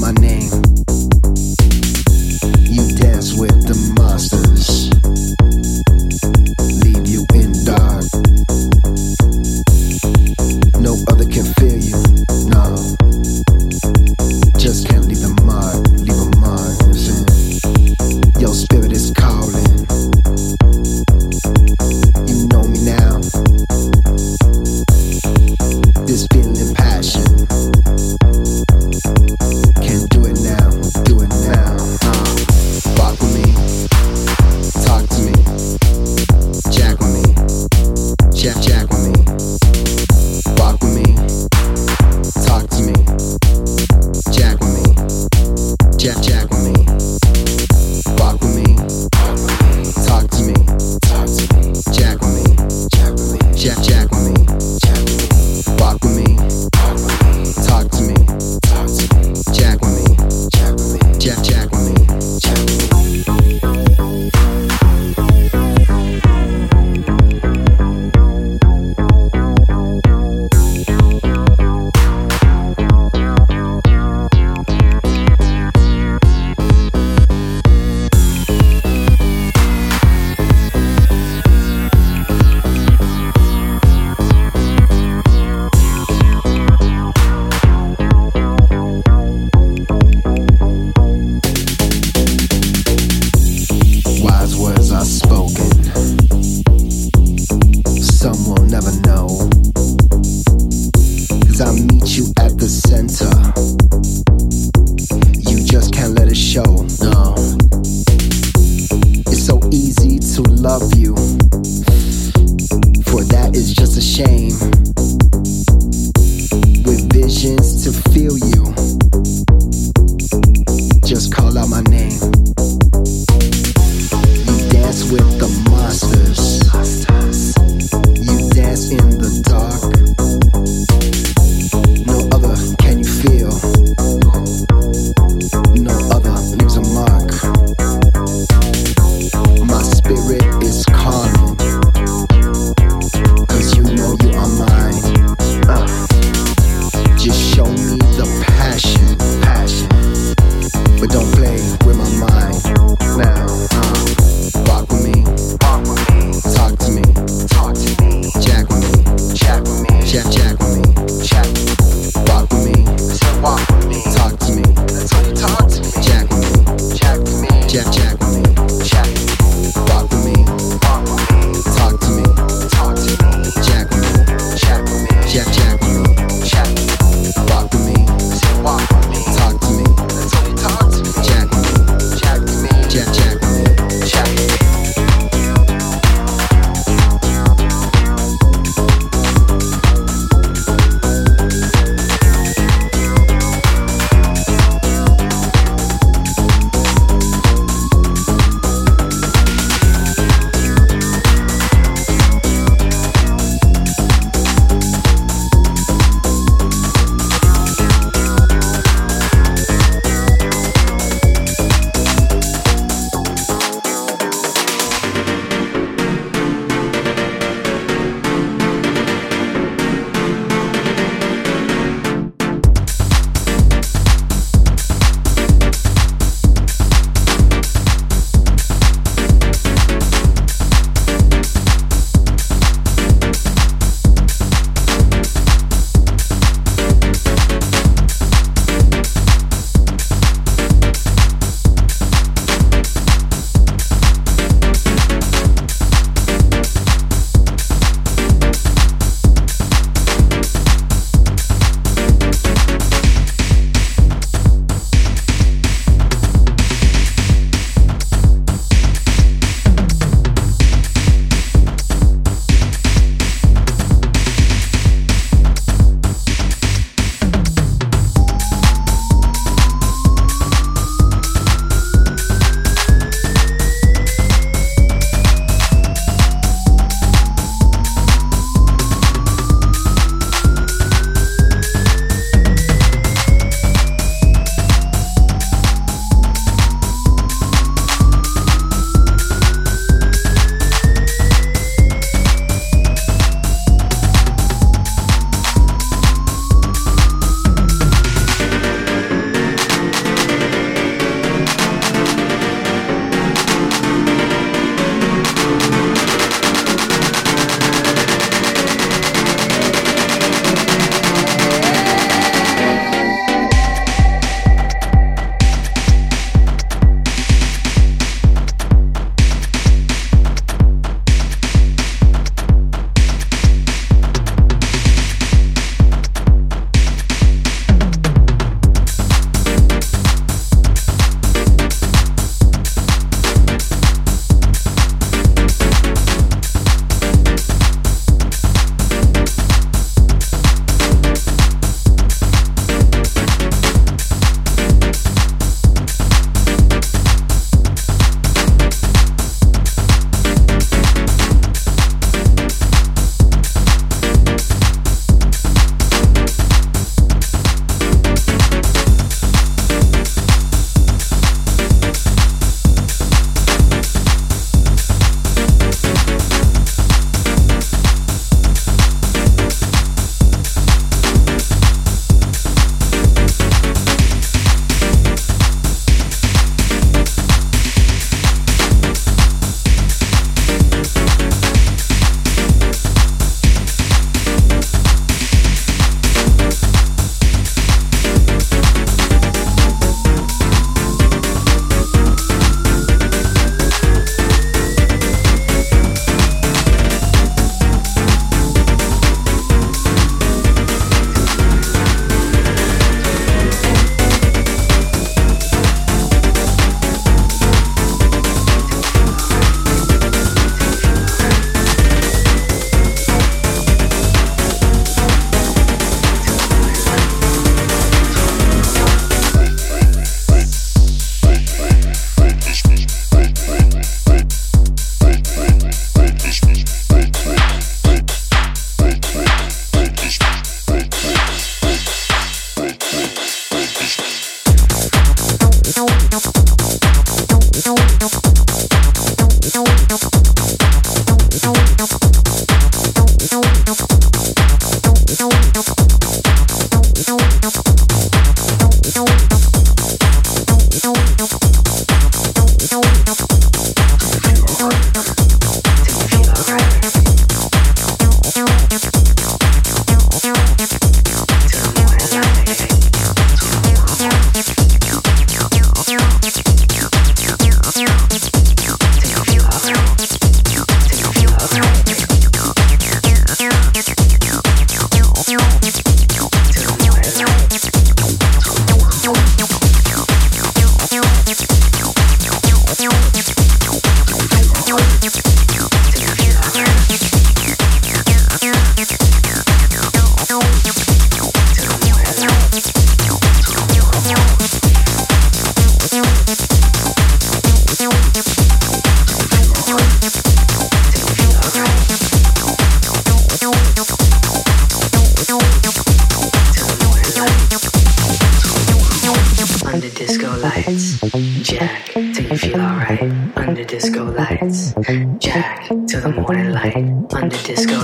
man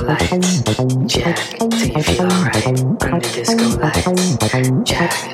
lights, Jack, till you feel alright. Under disco lights, Jack,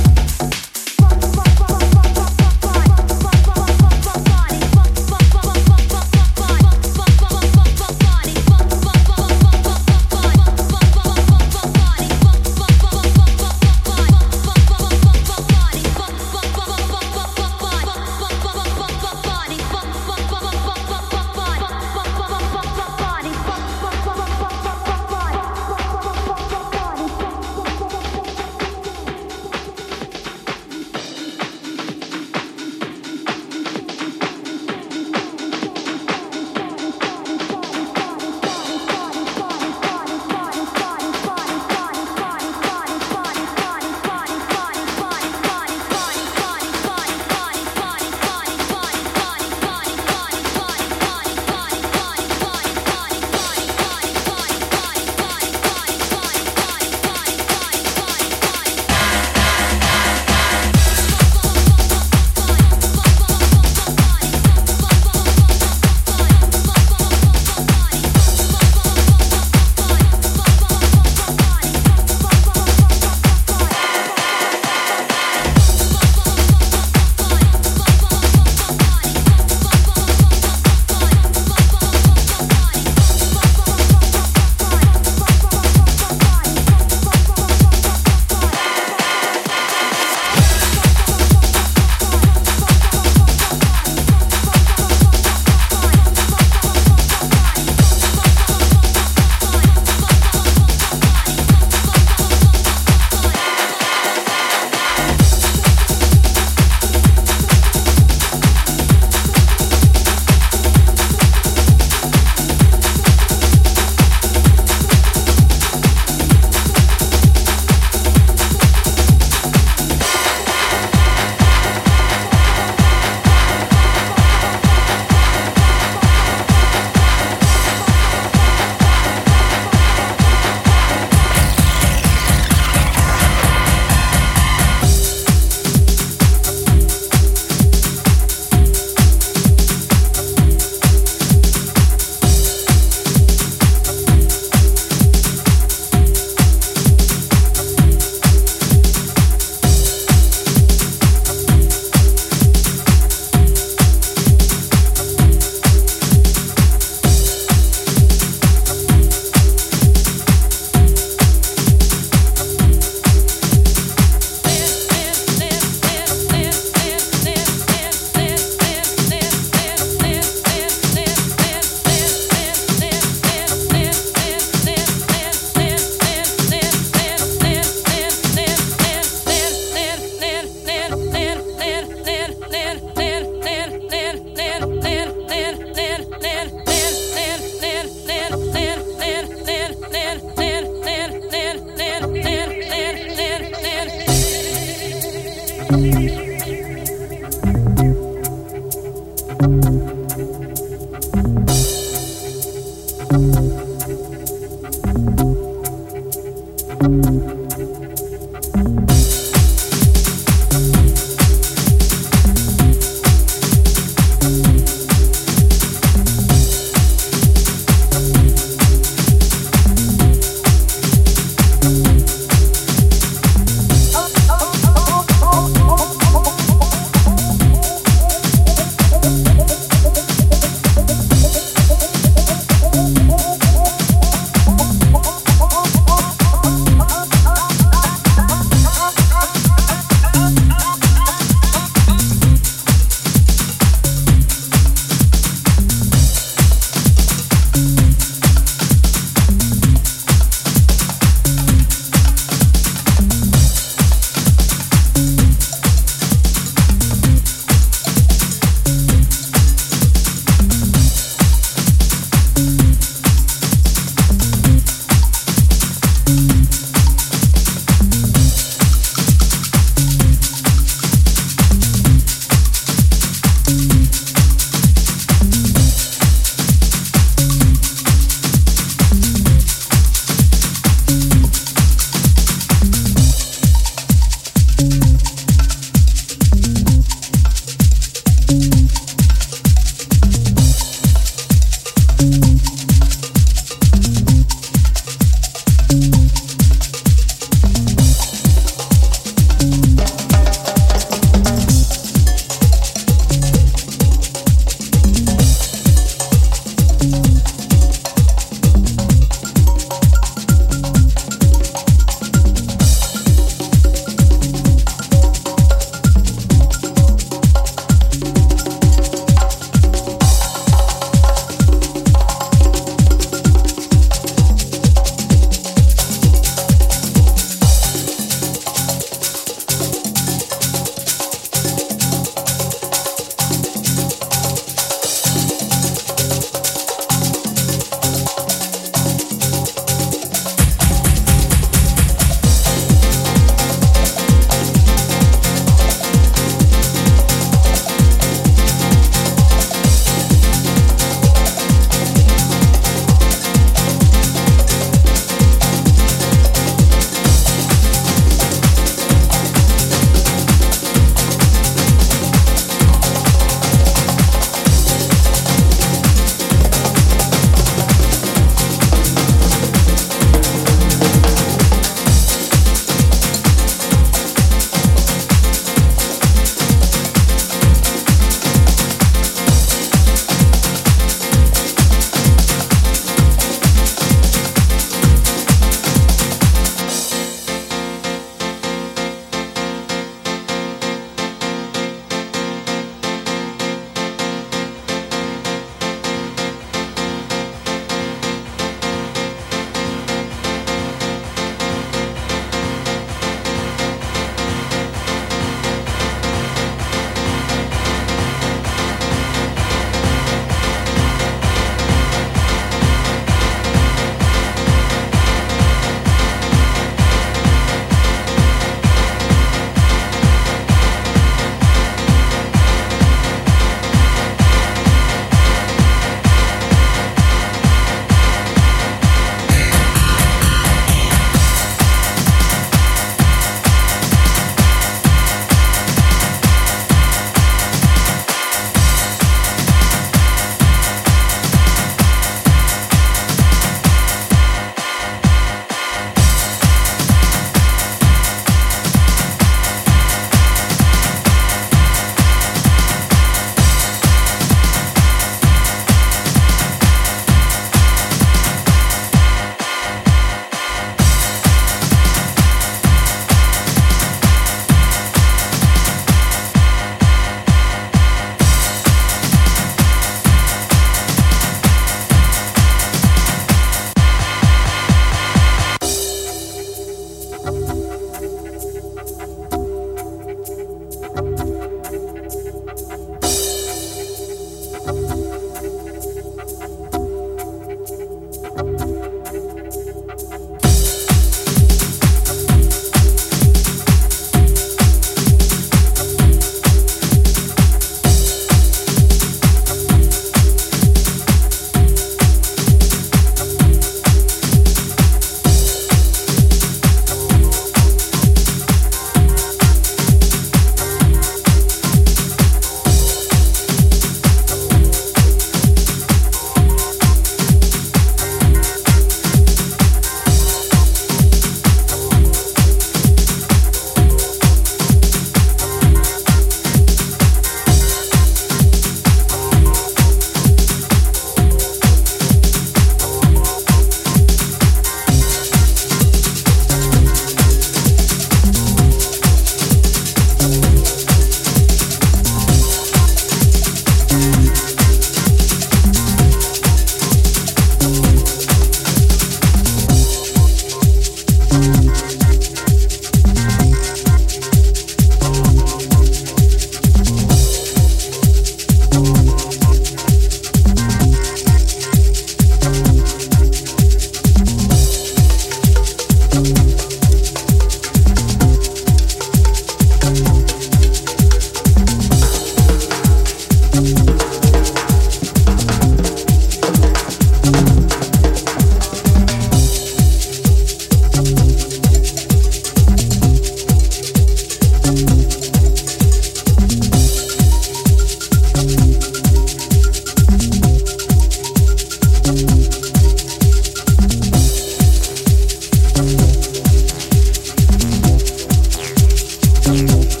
Música